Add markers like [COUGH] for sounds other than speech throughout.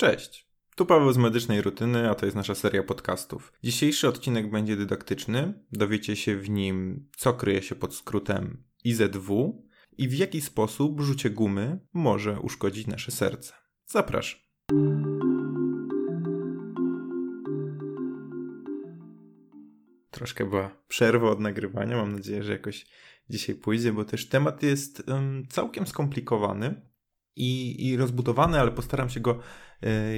Cześć. Tu Paweł z Medycznej Rutyny, a to jest nasza seria podcastów. Dzisiejszy odcinek będzie dydaktyczny. Dowiecie się w nim, co kryje się pod skrótem IZW i w jaki sposób rzucie gumy może uszkodzić nasze serce. Zapraszam. Troszkę była przerwa od nagrywania. Mam nadzieję, że jakoś dzisiaj pójdzie, bo też temat jest um, całkiem skomplikowany i, i rozbudowany, ale postaram się go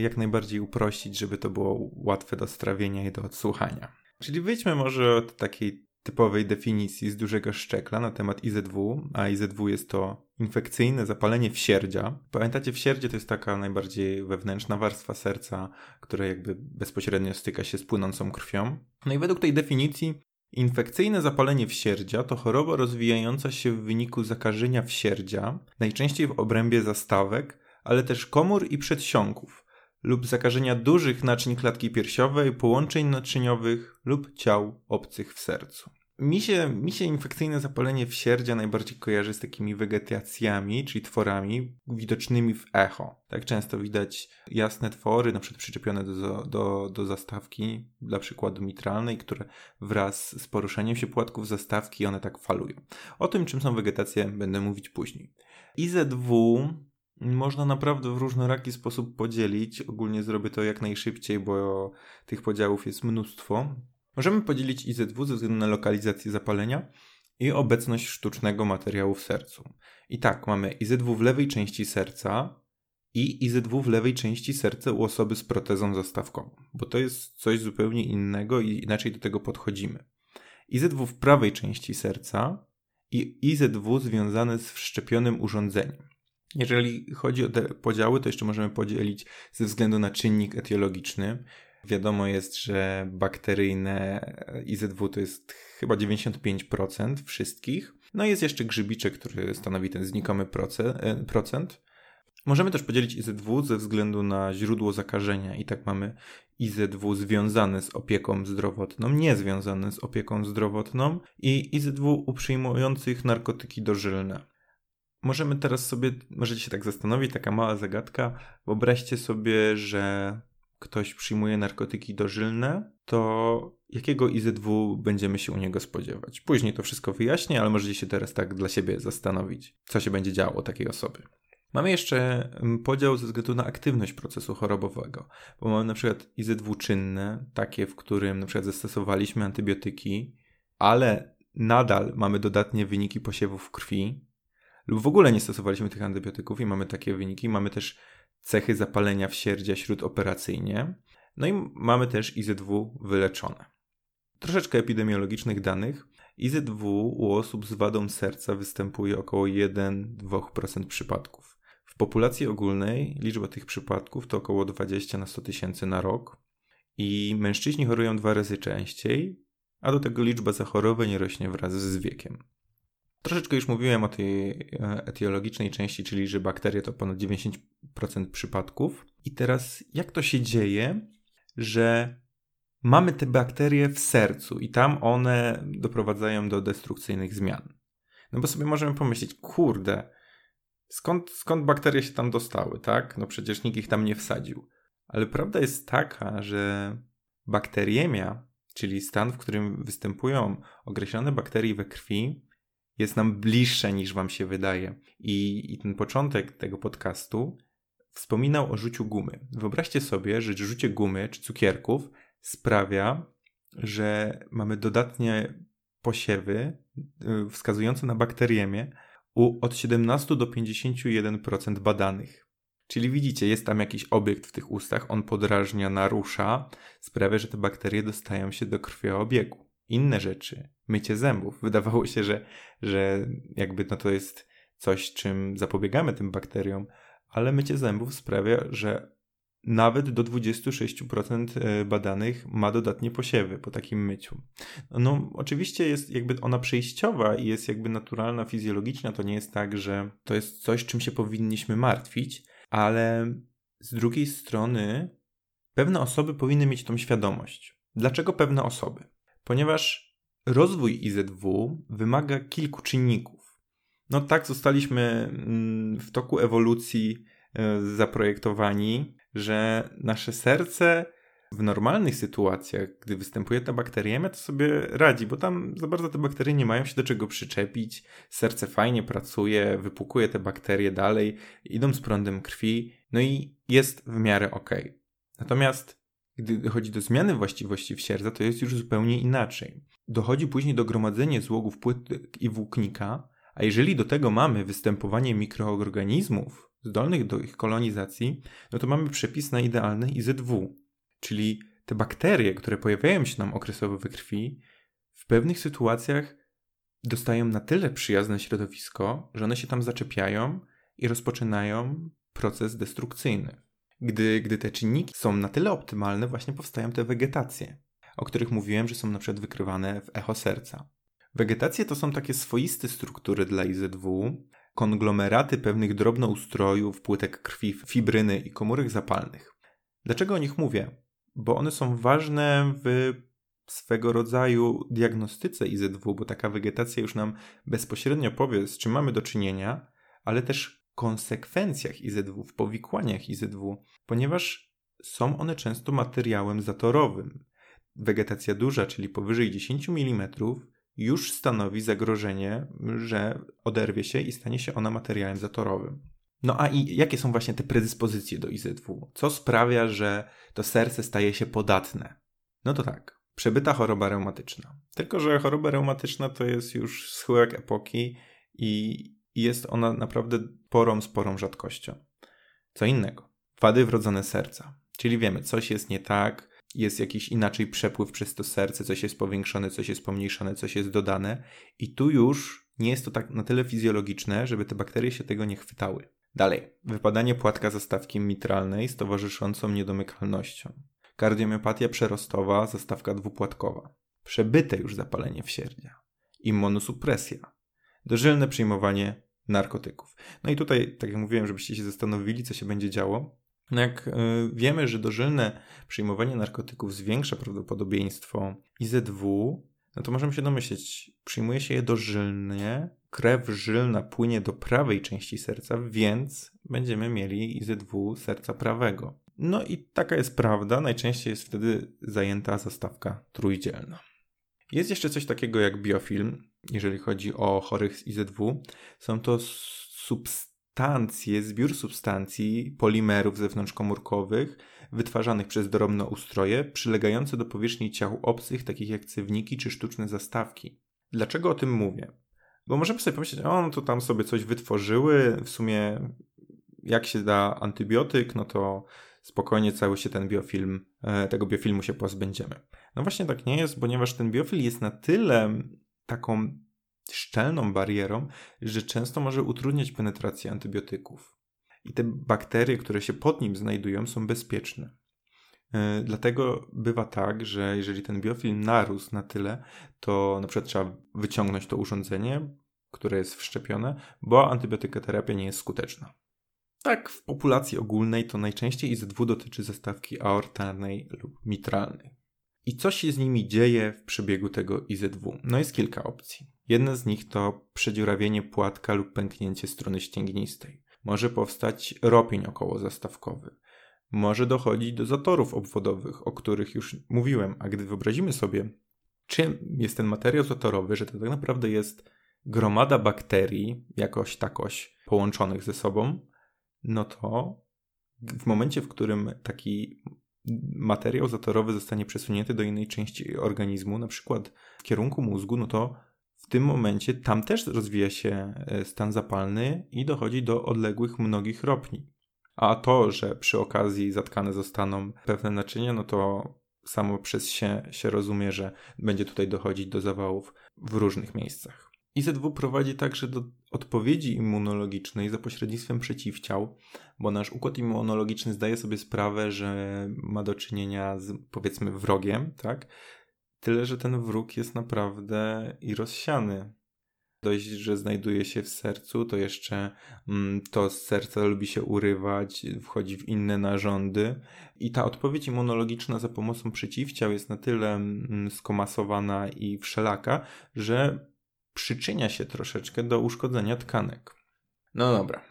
jak najbardziej uprościć, żeby to było łatwe do strawienia i do odsłuchania. Czyli wyjdźmy może od takiej typowej definicji z dużego szczekla na temat IZW, a IZW jest to infekcyjne zapalenie wsierdzia. Pamiętacie, wsierdzie to jest taka najbardziej wewnętrzna warstwa serca, która jakby bezpośrednio styka się z płynącą krwią. No i według tej definicji Infekcyjne zapalenie wsierdzia to choroba rozwijająca się w wyniku zakażenia wsierdzia, najczęściej w obrębie zastawek, ale też komór i przedsionków, lub zakażenia dużych naczyń klatki piersiowej, połączeń naczyniowych lub ciał obcych w sercu. Mi się, mi się infekcyjne zapalenie wsierdzia najbardziej kojarzy z takimi wegetacjami, czyli tworami widocznymi w echo. Tak często widać jasne twory, na przykład przyczepione do, do, do zastawki, dla przykładu mitralnej, które wraz z poruszeniem się płatków zastawki one tak falują. O tym, czym są wegetacje, będę mówić później. IZW można naprawdę w różnoraki sposób podzielić. Ogólnie zrobię to jak najszybciej, bo tych podziałów jest mnóstwo. Możemy podzielić IZW ze względu na lokalizację zapalenia i obecność sztucznego materiału w sercu. I tak, mamy IZW w lewej części serca i IZW w lewej części serca u osoby z protezą zastawkową, bo to jest coś zupełnie innego i inaczej do tego podchodzimy. IZW w prawej części serca i IZW związane z wszczepionym urządzeniem. Jeżeli chodzi o te podziały, to jeszcze możemy podzielić ze względu na czynnik etiologiczny. Wiadomo jest, że bakteryjne IZW to jest chyba 95% wszystkich. No i jest jeszcze grzybiczek, który stanowi ten znikomy e, procent. Możemy też podzielić IZW ze względu na źródło zakażenia i tak mamy IZW związane z opieką zdrowotną, niezwiązane z opieką zdrowotną i IZW u przyjmujących narkotyki dożylne. Możemy teraz sobie, możecie się tak zastanowić, taka mała zagadka. Wyobraźcie sobie, że ktoś przyjmuje narkotyki dożylne, to jakiego IZW będziemy się u niego spodziewać? Później to wszystko wyjaśnię, ale możecie się teraz tak dla siebie zastanowić, co się będzie działo takiej osoby. Mamy jeszcze mm, podział ze względu na aktywność procesu chorobowego, bo mamy na przykład IZW czynne, takie, w którym na przykład zastosowaliśmy antybiotyki, ale nadal mamy dodatnie wyniki posiewów krwi, lub w ogóle nie stosowaliśmy tych antybiotyków i mamy takie wyniki. Mamy też cechy zapalenia wsierdzia śródoperacyjnie. No i mamy też IZW wyleczone. Troszeczkę epidemiologicznych danych. IZW u osób z wadą serca występuje około 1-2% przypadków. W populacji ogólnej liczba tych przypadków to około 20 na 100 tysięcy na rok i mężczyźni chorują dwa razy częściej, a do tego liczba zachorowań rośnie wraz z wiekiem. Troszeczkę już mówiłem o tej e, etiologicznej części, czyli że bakterie to ponad 90% przypadków. I teraz jak to się dzieje, że mamy te bakterie w sercu i tam one doprowadzają do destrukcyjnych zmian? No bo sobie możemy pomyśleć, kurde, skąd, skąd bakterie się tam dostały, tak? No przecież nikt ich tam nie wsadził. Ale prawda jest taka, że bakteriemia, czyli stan, w którym występują określone bakterie we krwi, jest nam bliższe niż wam się wydaje. I, I ten początek tego podcastu wspominał o rzuciu gumy. Wyobraźcie sobie, że rzucie gumy czy cukierków sprawia, że mamy dodatnie posiewy y, wskazujące na bakteriemię u od 17 do 51% badanych. Czyli widzicie, jest tam jakiś obiekt w tych ustach, on podrażnia, narusza, sprawia, że te bakterie dostają się do krwioobiegu inne rzeczy, mycie zębów. [LAUGHS] Wydawało się, że, że jakby no to jest coś, czym zapobiegamy tym bakteriom, ale mycie zębów sprawia, że nawet do 26% e, badanych ma dodatnie posiewy po takim myciu. No, oczywiście jest jakby ona przejściowa i jest jakby naturalna, fizjologiczna. To nie jest tak, że to jest coś, czym się powinniśmy martwić, ale z drugiej strony pewne osoby powinny mieć tą świadomość. Dlaczego pewne osoby? Ponieważ rozwój IZW wymaga kilku czynników. No tak zostaliśmy mm, w toku ewolucji e, zaprojektowani, że nasze serce w normalnych sytuacjach, gdy występuje ta bakteriemia, to sobie radzi, bo tam za bardzo te bakterie nie mają się do czego przyczepić. Serce fajnie pracuje, wypukuje te bakterie dalej, idą z prądem krwi, no i jest w miarę ok. Natomiast gdy dochodzi do zmiany właściwości w serca, to jest już zupełnie inaczej. Dochodzi później do gromadzenia złogów płytek i włóknika, a jeżeli do tego mamy występowanie mikroorganizmów zdolnych do ich kolonizacji, no to mamy przepis na idealny IZW, czyli te bakterie, które pojawiają się nam okresowo we krwi, w pewnych sytuacjach dostają na tyle przyjazne środowisko, że one się tam zaczepiają i rozpoczynają proces destrukcyjny. Gdy, gdy te czynniki są na tyle optymalne, właśnie powstają te wegetacje, o których mówiłem, że są na przykład wykrywane w echo serca. Wegetacje to są takie swoiste struktury dla IZW, konglomeraty pewnych drobnoustrojów, płytek krwi, fibryny i komórek zapalnych. Dlaczego o nich mówię? Bo one są ważne w swego rodzaju diagnostyce IZW, bo taka wegetacja już nam bezpośrednio powie, z czym mamy do czynienia, ale też konsekwencjach IZW, w powikłaniach IZW, ponieważ są one często materiałem zatorowym. Wegetacja duża, czyli powyżej 10 mm, już stanowi zagrożenie, że oderwie się i stanie się ona materiałem zatorowym. No a i jakie są właśnie te predyspozycje do IZW? Co sprawia, że to serce staje się podatne? No to tak, przebyta choroba reumatyczna. Tylko, że choroba reumatyczna to jest już schyłek epoki i jest ona naprawdę porą, sporą rzadkością. Co innego? Wady wrodzone serca. Czyli wiemy, coś jest nie tak, jest jakiś inaczej przepływ przez to serce, coś jest powiększone, coś jest pomniejszone, coś jest dodane i tu już nie jest to tak na tyle fizjologiczne, żeby te bakterie się tego nie chwytały. Dalej, wypadanie płatka zastawki mitralnej z towarzyszącą niedomykalnością. Kardiomiopatia przerostowa, zastawka dwupłatkowa. Przebyte już zapalenie wsierdzia. Immunosupresja. Dożylne przyjmowanie narkotyków. No i tutaj, tak jak mówiłem, żebyście się zastanowili, co się będzie działo, no jak y, wiemy, że dożylne przyjmowanie narkotyków zwiększa prawdopodobieństwo IZW, no to możemy się domyśleć, przyjmuje się je dożylnie, krew żylna płynie do prawej części serca, więc będziemy mieli IZW serca prawego. No i taka jest prawda, najczęściej jest wtedy zajęta zastawka trójdzielna. Jest jeszcze coś takiego jak biofilm, jeżeli chodzi o chorych z IZW. Są to substancje, zbiór substancji, polimerów zewnątrzkomórkowych wytwarzanych przez drobnoustroje, przylegające do powierzchni ciał obcych, takich jak cewniki czy sztuczne zastawki. Dlaczego o tym mówię? Bo możemy sobie pomyśleć, o, no to tam sobie coś wytworzyły, w sumie jak się da antybiotyk, no to spokojnie cały się ten biofilm, e, tego biofilmu się pozbędziemy. No właśnie tak nie jest, ponieważ ten biofil jest na tyle taką szczelną barierą, że często może utrudniać penetrację antybiotyków. I te bakterie, które się pod nim znajdują, są bezpieczne. E, dlatego bywa tak, że jeżeli ten biofilm narósł na tyle, to na przykład trzeba wyciągnąć to urządzenie, które jest wszczepione, bo antybiotykoterapia nie jest skuteczna. Tak, w populacji ogólnej to najczęściej IZW dotyczy zastawki aortalnej lub mitralnej. I co się z nimi dzieje w przebiegu tego IZW? No jest kilka opcji. Jedna z nich to przedziurawienie płatka lub pęknięcie strony ścięgnistej. Może powstać ropień okołozastawkowy. Może dochodzić do zatorów obwodowych, o których już mówiłem, a gdy wyobrazimy sobie, czym jest ten materiał zatorowy, że to tak naprawdę jest gromada bakterii, jakoś takoś połączonych ze sobą, no to w momencie, w którym taki materiał zatorowy zostanie przesunięty do innej części organizmu, na przykład w kierunku mózgu, no to w tym momencie tam też rozwija się e, stan zapalny i dochodzi do odległych mnogich ropni. A to, że przy okazji zatkane zostaną pewne naczynia, no to samo przez się, się rozumie, że będzie tutaj dochodzić do zawałów w różnych miejscach. IZW prowadzi także do odpowiedzi immunologicznej za pośrednictwem przeciwciał, bo nasz układ immunologiczny zdaje sobie sprawę, że ma do czynienia z powiedzmy wrogiem, tak? Tyle, że ten wróg jest naprawdę i rozsiany. Dość, że znajduje się w sercu, to jeszcze mm, to z serca lubi się urywać, wchodzi w inne narządy. I ta odpowiedź immunologiczna za pomocą przeciwciał jest na tyle mm, skomasowana i wszelaka, że przyczynia się troszeczkę do uszkodzenia tkanek. No dobra,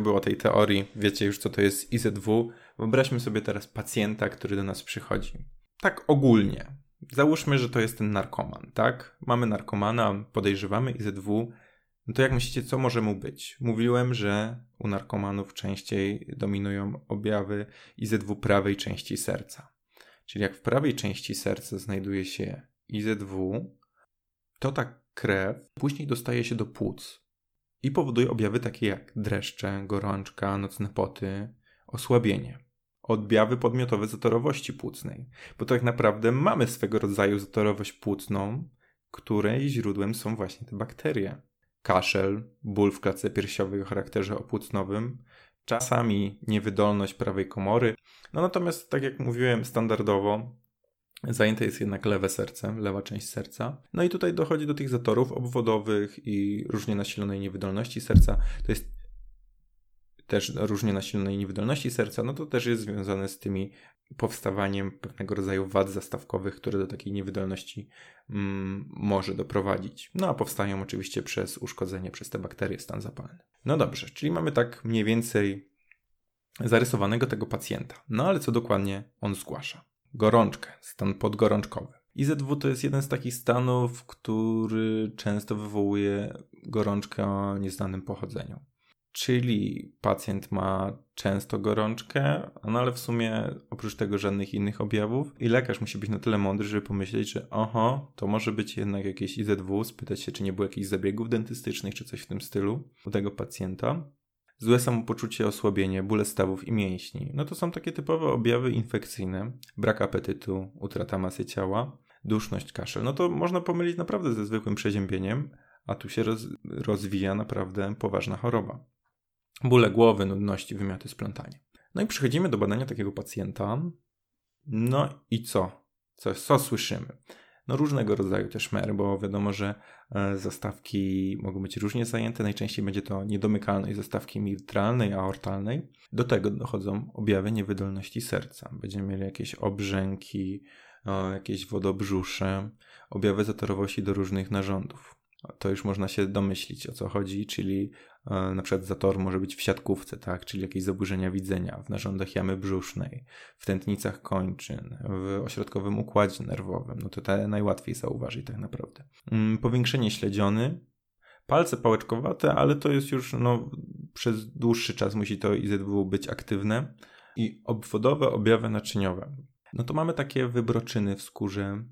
było tej teorii, wiecie już co to jest IZW. Wyobraźmy sobie teraz pacjenta, który do nas przychodzi. Tak ogólnie. Załóżmy, że to jest ten narkoman, tak? Mamy narkomana, podejrzewamy IZW. No to jak myślicie, co może mu być? Mówiłem, że u narkomanów częściej dominują objawy IZW prawej części serca. Czyli jak w prawej części serca znajduje się IZW, to ta krew później dostaje się do płuc i powoduje objawy takie jak dreszcze, gorączka, nocne poty, osłabienie. Objawy podmiotowe zatorowości płucnej, bo tak naprawdę mamy swego rodzaju zatorowość płucną, której źródłem są właśnie te bakterie. Kaszel, ból w klatce piersiowej o charakterze opłucnowym, czasami niewydolność prawej komory. No natomiast, tak jak mówiłem, standardowo Zajęte jest jednak lewe serce, lewa część serca. No i tutaj dochodzi do tych zatorów obwodowych i różnie nasilonej niewydolności serca. To jest też różnie nasilonej niewydolności serca, no to też jest związane z tymi powstawaniem pewnego rodzaju wad zastawkowych, które do takiej niewydolności mm, może doprowadzić. No a powstają oczywiście przez uszkodzenie przez te bakterie stan zapalny. No dobrze, czyli mamy tak mniej więcej zarysowanego tego pacjenta. No ale co dokładnie on zgłasza? Gorączkę, stan podgorączkowy. IZW to jest jeden z takich stanów, który często wywołuje gorączkę o nieznanym pochodzeniu. Czyli pacjent ma często gorączkę, no ale w sumie oprócz tego żadnych innych objawów. I lekarz musi być na tyle mądry, żeby pomyśleć, że oho, to może być jednak jakieś IZW, spytać się, czy nie było jakichś zabiegów dentystycznych, czy coś w tym stylu u tego pacjenta złe samopoczucie, osłabienie, bóle stawów i mięśni. No to są takie typowe objawy infekcyjne, brak apetytu, utrata masy ciała, duszność, kaszel. No to można pomylić naprawdę ze zwykłym przeziębieniem, a tu się roz, rozwija naprawdę poważna choroba. Bóle głowy, nudności, wymioty, splątanie. No i przechodzimy do badania takiego pacjenta. No i co? Co, co słyszymy? No różnego rodzaju też mer, bo wiadomo, że e, zastawki mogą być różnie zajęte. Najczęściej będzie to niedomykalność zastawki mitralnej, aortalnej. Do tego dochodzą objawy niewydolności serca. Będziemy mieli jakieś obrzęki, jakieś wodobrzusze, objawy zatorowości do różnych narządów to już można się domyślić o co chodzi, czyli na przykład zator może być w siatkówce, tak, czyli jakieś zaburzenia widzenia w narządach jamy brzusznej, w tętnicach kończyn, w ośrodkowym układzie nerwowym, no to te najłatwiej zauważyć tak naprawdę. Mm, powiększenie śledziony, palce pałeczkowate, ale to jest już no, przez dłuższy czas musi to IZW być aktywne. I obwodowe objawy naczyniowe. No to mamy takie wybroczyny w skórze,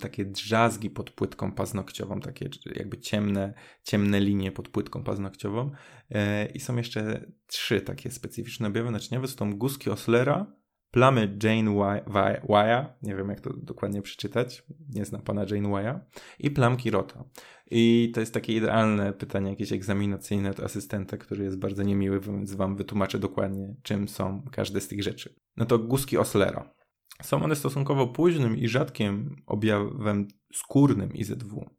takie drzazgi pod płytką paznokciową, takie jakby ciemne, ciemne linie pod płytką paznokciową. E, I są jeszcze trzy takie specyficzne objawy naczyniowe. Są guski Oslera, plamy Jane Wya, nie wiem jak to dokładnie przeczytać, nie znam pana Jane Wya, i plamki Rota. I to jest takie idealne pytanie jakieś egzaminacyjne od asystenta, który jest bardzo niemiły, więc wam wytłumaczę dokładnie, czym są każde z tych rzeczy. No to guski Oslera. Są one stosunkowo późnym i rzadkim objawem skórnym IZW.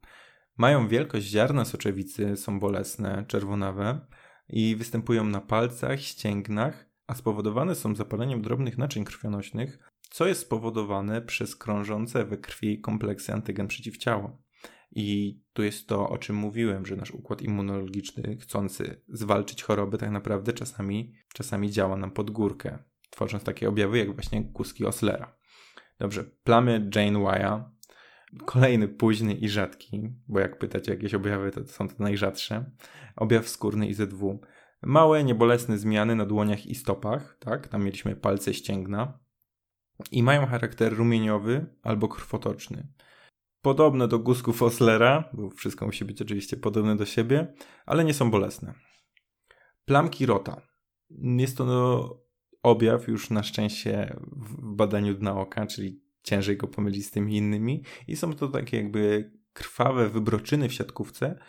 Mają wielkość ziarna soczewicy, są bolesne, czerwonawe i występują na palcach, ścięgnach, a spowodowane są zapaleniem drobnych naczyń krwionośnych, co jest spowodowane przez krążące we krwi kompleksy antygen przeciwciała. I tu jest to, o czym mówiłem, że nasz układ immunologiczny, chcący zwalczyć choroby, tak naprawdę czasami, czasami działa nam pod górkę tworząc takie objawy jak właśnie kuski Oslera. Dobrze, plamy Jane Wya. Kolejny późny i rzadki, bo jak pytać o jakieś objawy, to są to najrzadsze. Objaw skórny IZW. Małe, niebolesne zmiany na dłoniach i stopach, tak? Tam mieliśmy palce ścięgna. I mają charakter rumieniowy albo krwotoczny. Podobne do gusków Oslera, bo wszystko musi być oczywiście podobne do siebie, ale nie są bolesne. Plamki rota. Jest to no, objaw już na szczęście w badaniu dna oka, czyli ciężej go pomylić z tymi innymi i są to takie jakby krwawe wybroczyny w siatkówce,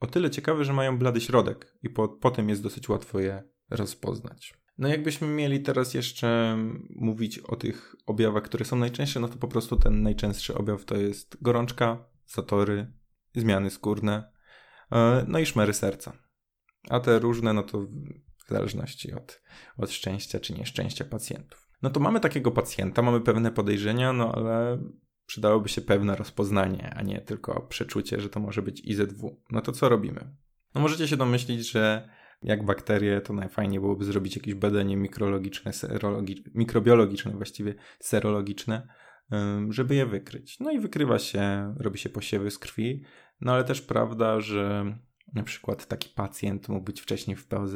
o tyle ciekawe, że mają blady środek i po, potem jest dosyć łatwo je rozpoznać. No jakbyśmy mieli teraz jeszcze mówić o tych objawach, które są najczęstsze, no to po prostu ten najczęstszy objaw to jest gorączka, zatory, zmiany skórne, e, no i szmery serca. A te różne, no to w zależności od, od szczęścia czy nieszczęścia pacjentów. No to mamy takiego pacjenta, mamy pewne podejrzenia, no ale przydałoby się pewne rozpoznanie, a nie tylko przeczucie, że to może być IZW. No to co robimy? No możecie się domyślić, że jak bakterie, to najfajniej byłoby zrobić jakieś badanie mikrologiczne, mikrobiologiczne, właściwie serologiczne, żeby je wykryć. No i wykrywa się, robi się posiewy z krwi, no ale też prawda, że na przykład taki pacjent mógł być wcześniej w POZ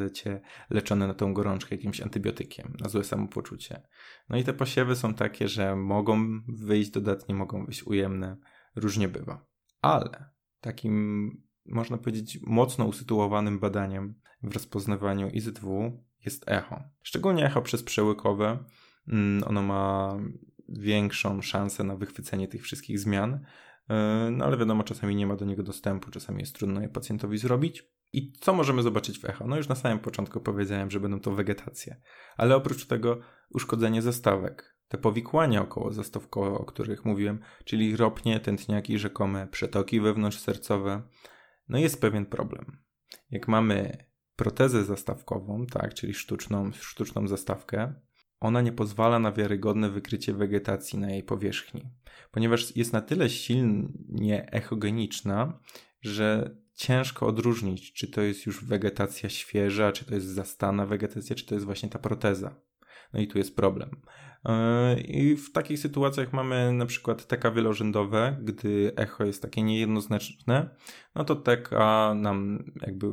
leczony na tą gorączkę jakimś antybiotykiem, na złe samopoczucie. No i te posiewy są takie, że mogą wyjść dodatnie, mogą wyjść ujemne, różnie bywa. Ale takim, można powiedzieć, mocno usytuowanym badaniem w rozpoznawaniu IZW jest echo. Szczególnie echo przez przełykowe. Mm, ono ma większą szansę na wychwycenie tych wszystkich zmian, no ale wiadomo, czasami nie ma do niego dostępu, czasami jest trudno je pacjentowi zrobić. I co możemy zobaczyć w echo? No już na samym początku powiedziałem, że będą to wegetacje, ale oprócz tego uszkodzenie zastawek, te powikłania około zastawkowe, o których mówiłem, czyli ropnie, tętniaki rzekome, przetoki wewnątrzsercowe, no jest pewien problem. Jak mamy protezę zastawkową, tak, czyli sztuczną, sztuczną zastawkę, ona nie pozwala na wiarygodne wykrycie wegetacji na jej powierzchni, ponieważ jest na tyle silnie echogeniczna, że ciężko odróżnić, czy to jest już wegetacja świeża, czy to jest zastana wegetacja, czy to jest właśnie ta proteza. No i tu jest problem. Yy, I w takich sytuacjach mamy na przykład TK wielorzędowe, gdy echo jest takie niejednoznaczne, no to TK nam jakby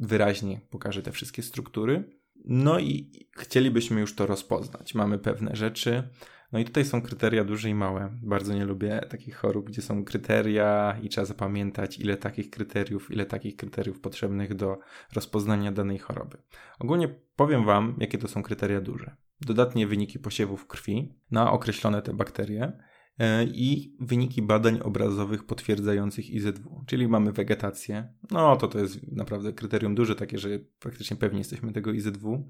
wyraźnie pokaże te wszystkie struktury. No i chcielibyśmy już to rozpoznać. Mamy pewne rzeczy. No i tutaj są kryteria duże i małe. Bardzo nie lubię takich chorób, gdzie są kryteria i trzeba zapamiętać, ile takich kryteriów, ile takich kryteriów potrzebnych do rozpoznania danej choroby. Ogólnie powiem Wam, jakie to są kryteria duże. Dodatnie wyniki posiewów krwi na określone te bakterie i wyniki badań obrazowych potwierdzających IZW, czyli mamy wegetację. No to to jest naprawdę kryterium duże, takie, że praktycznie pewnie jesteśmy tego IZW.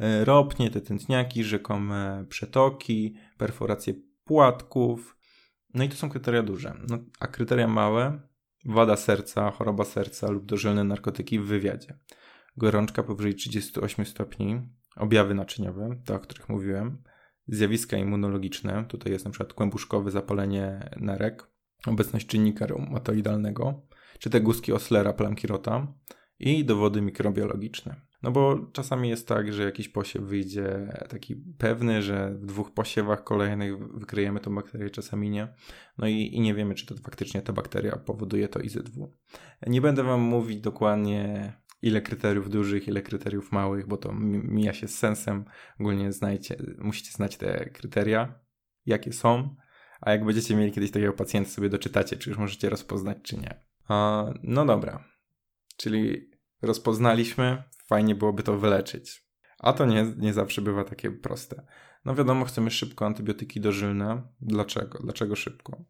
E, ropnie, te tętniaki, rzekome przetoki, perforacje płatków. No i to są kryteria duże. No, a kryteria małe, wada serca, choroba serca lub dożylne narkotyki w wywiadzie. Gorączka powyżej 38 stopni, objawy naczyniowe, te o których mówiłem, zjawiska immunologiczne. Tutaj jest na przykład kłębuszkowe zapalenie nerek, obecność czynnika reumatoidalnego, czy te guzki Oslera, Plankirota i dowody mikrobiologiczne. No bo czasami jest tak, że jakiś posiew wyjdzie taki pewny, że w dwóch posiewach kolejnych wykryjemy tą bakterię, czasami nie. No i, i nie wiemy, czy to faktycznie ta bakteria powoduje to IZW. Nie będę Wam mówić dokładnie, ile kryteriów dużych, ile kryteriów małych, bo to mija się z sensem. Ogólnie znajcie, musicie znać te kryteria, jakie są, a jak będziecie mieli kiedyś takiego pacjenta, sobie doczytacie, czy już możecie rozpoznać, czy nie. no dobra, czyli rozpoznaliśmy, fajnie byłoby to wyleczyć. A to nie, nie zawsze bywa takie proste. No wiadomo, chcemy szybko antybiotyki dożylne. Dlaczego? Dlaczego szybko?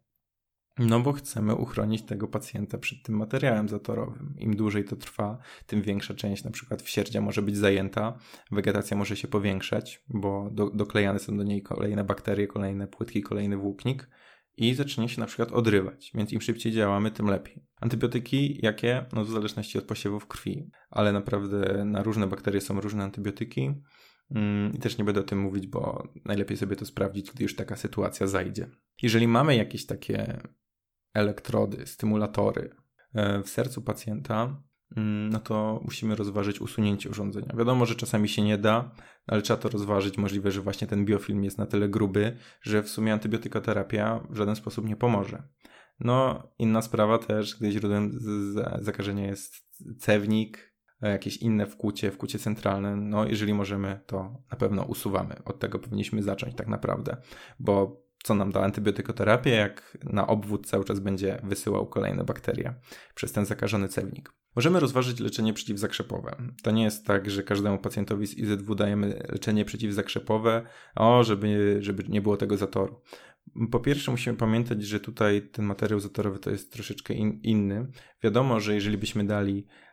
No bo chcemy uchronić tego pacjenta przed tym materiałem zatorowym. Im dłużej to trwa, tym większa część na przykład wsierdzia może być zajęta, wegetacja może się powiększać, bo do, doklejane są do niej kolejne bakterie, kolejne płytki, kolejny włóknik i zacznie się na przykład odrywać, więc im szybciej działamy, tym lepiej. Antybiotyki jakie? No w zależności od posiewów krwi, ale naprawdę na różne bakterie są różne antybiotyki. Mm, I też nie będę o tym mówić, bo najlepiej sobie to sprawdzić, gdy już taka sytuacja zajdzie. Jeżeli mamy jakieś takie elektrody, stymulatory e, w sercu pacjenta, mm, no to musimy rozważyć usunięcie urządzenia. Wiadomo, że czasami się nie da, ale trzeba to rozważyć. Możliwe, że właśnie ten biofilm jest na tyle gruby, że w sumie antybiotykoterapia w żaden sposób nie pomoże. No, inna sprawa też, gdy źródłem zakażenia jest cewnik, jakieś inne wkłucie, wkłucie centralne, no jeżeli możemy, to na pewno usuwamy. Od tego powinniśmy zacząć tak naprawdę, bo co nam da antybiotykoterapię, jak na obwód cały czas będzie wysyłał kolejne bakterie przez ten zakażony cewnik. Możemy rozważyć leczenie przeciwzakrzepowe. To nie jest tak, że każdemu pacjentowi z IZW dajemy leczenie przeciwzakrzepowe, o, żeby, żeby nie było tego zatoru. Po pierwsze, musimy pamiętać, że tutaj ten materiał zatorowy to jest troszeczkę in, inny. Wiadomo, że jeżeli byśmy dali E,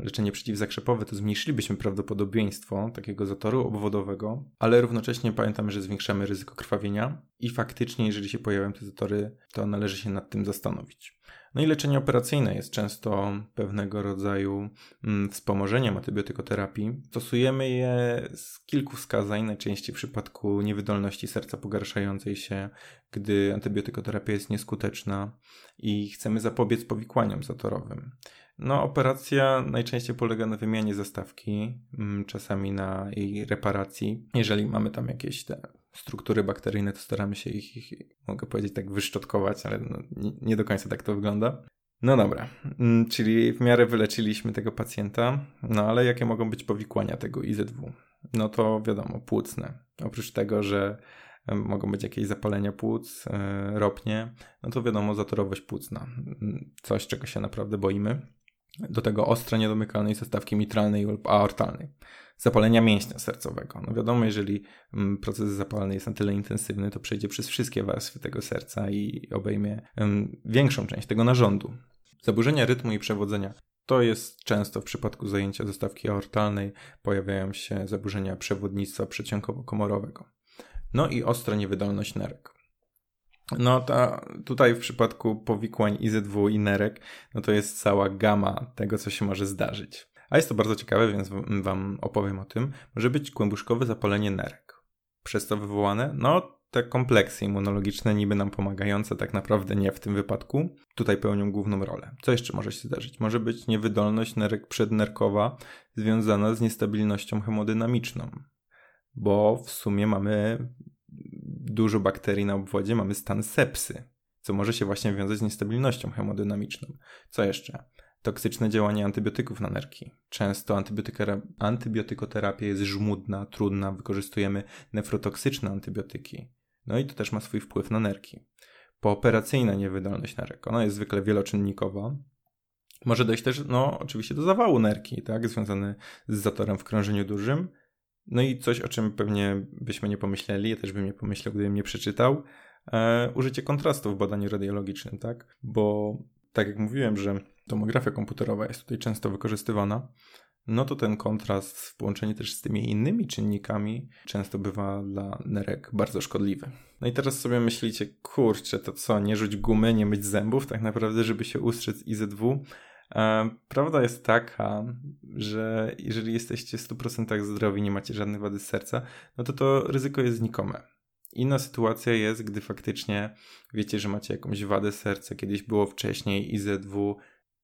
leczenie przeciwzakrzepowe, to zmniejszylibyśmy prawdopodobieństwo takiego zatoru obwodowego, ale równocześnie pamiętamy, że zwiększamy ryzyko krwawienia i faktycznie, jeżeli się pojawią te zatory, to należy się nad tym zastanowić. No i leczenie operacyjne jest często pewnego rodzaju mm, wspomożeniem antybiotykoterapii. Stosujemy je z kilku wskazań, najczęściej w przypadku niewydolności serca pogarszającej się, gdy antybiotykoterapia jest nieskuteczna i chcemy zapobiec powikłaniom zatorowym. No, operacja najczęściej polega na wymianie zastawki, mm, czasami na jej reparacji. Jeżeli mamy tam jakieś te struktury bakteryjne, to staramy się ich, ich mogę powiedzieć, tak wyszczotkować, ale no, nie, nie do końca tak to wygląda. No dobra, mm, czyli w miarę wyleczyliśmy tego pacjenta, no ale jakie mogą być powikłania tego IZW? No to wiadomo, płucne. Oprócz tego, że mogą być jakieś zapalenia płuc, e, ropnie, no to wiadomo, zatorowość płucna. Mm, coś, czego się naprawdę boimy. Do tego ostre niedomykalnej zastawki mitralnej lub aortalnej. Zapalenia mięśnia sercowego. No wiadomo, jeżeli mm, proces zapalny jest na tyle intensywny, to przejdzie przez wszystkie warstwy tego serca i obejmie większą część tego narządu. Zaburzenia rytmu i przewodzenia. To jest często w przypadku zajęcia zastawki aortalnej pojawiają się zaburzenia przewodnictwa przeciąkowo-komorowego. No i ostra niewydolność nerek. No ta, tutaj w przypadku powikłań IZW i nerek, no to jest cała gama tego, co się może zdarzyć. A jest to bardzo ciekawe, więc wam opowiem o tym. Może być głębuszkowe zapalenie nerek. Przez to wywołane, no te kompleksy immunologiczne niby nam pomagające, tak naprawdę nie w tym wypadku, tutaj pełnią główną rolę. Co jeszcze może się zdarzyć? Może być niewydolność nerek przednerkowa związana z niestabilnością hemodynamiczną, bo w sumie mamy dużo bakterii na obwodzie, mamy stan sepsy, co może się właśnie wiązać z niestabilnością hemodynamiczną. Co jeszcze? Toksyczne działanie antybiotyków na nerki. Często antybiotykoterapia jest żmudna, trudna, wykorzystujemy nefrotoksyczne antybiotyki. No i to też ma swój wpływ na nerki. Pooperacyjna niewydolność nerek. Ona jest zwykle wieloczynnikowa. Może dojść też, no oczywiście do zawału nerki, tak, związany z zatorem w krążeniu dużym, no i coś, o czym pewnie byśmy nie pomyśleli, ja też bym nie pomyślał, gdybym nie przeczytał, e, użycie kontrastu w badaniu radiologicznym, tak? Bo tak jak mówiłem, że tomografia komputerowa jest tutaj często wykorzystywana, no to ten kontrast w połączeniu też z tymi innymi czynnikami często bywa dla nerek bardzo szkodliwy. No i teraz sobie myślicie, kurczę, to co, nie rzuć gumy, nie myć zębów, tak naprawdę, żeby się ustrzec IZW? E, prawda jest taka, że jeżeli jesteście w 100% zdrowi, nie macie żadnej wady serca, no to to ryzyko jest znikome. Inna sytuacja jest, gdy faktycznie wiecie, że macie jakąś wadę serca, kiedyś było wcześniej IZW,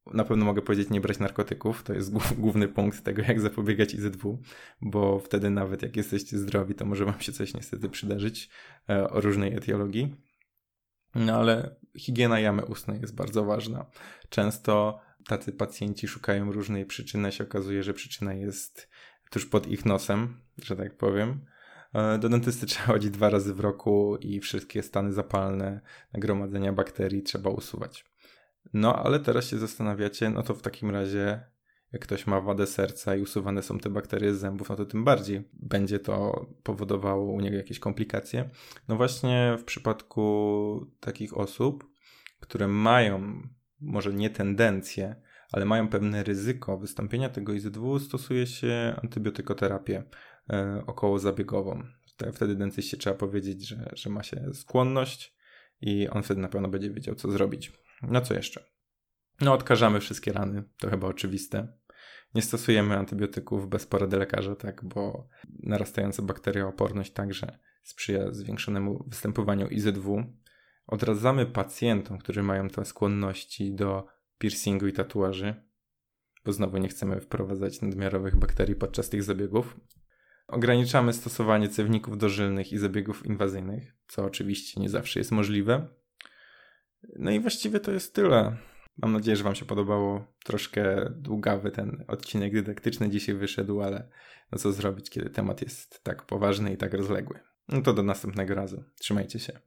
na pewno mogę powiedzieć nie brać narkotyków, to jest główny punkt tego, jak zapobiegać IZW, bo wtedy nawet jak jesteście zdrowi, to może wam się coś niestety przydarzyć e, o różnej etiologii. No ale higiena jamy ustnej jest bardzo ważna. Często tacy pacjenci szukają różnej przyczyny, a się okazuje, że przyczyna jest tuż pod ich nosem, że tak powiem. E, do dentysty [LAUGHS] trzeba chodzić dwa razy w roku i wszystkie stany zapalne, nagromadzenia bakterii trzeba usuwać. No, ale teraz się zastanawiacie, no to w takim razie, jak ktoś ma wadę serca i usuwane są te bakterie z zębów, no to tym bardziej będzie to powodowało u niego jakieś komplikacje. No właśnie w przypadku takich osób, które mają może nie tendencje, ale mają pewne ryzyko wystąpienia tego IZW, stosuje się antybiotykoterapię e, okołozabiegową. Wtedy dentyście trzeba powiedzieć, że, że ma się skłonność i on wtedy na pewno będzie wiedział, co zrobić. No co jeszcze? No odkażamy wszystkie rany, to chyba oczywiste. Nie stosujemy antybiotyków bez porady lekarza, tak, bo narastająca bakteriooporność także sprzyja zwiększonemu występowaniu IZW, Odradzamy pacjentom, którzy mają te skłonności do piercingu i tatuaży, bo znowu nie chcemy wprowadzać nadmiarowych bakterii podczas tych zabiegów. Ograniczamy stosowanie cewników dożylnych i zabiegów inwazyjnych, co oczywiście nie zawsze jest możliwe. No i właściwie to jest tyle. Mam nadzieję, że Wam się podobało. Troszkę długawy ten odcinek dydaktyczny dzisiaj wyszedł, ale no co zrobić, kiedy temat jest tak poważny i tak rozległy. No to do następnego razu. Trzymajcie się.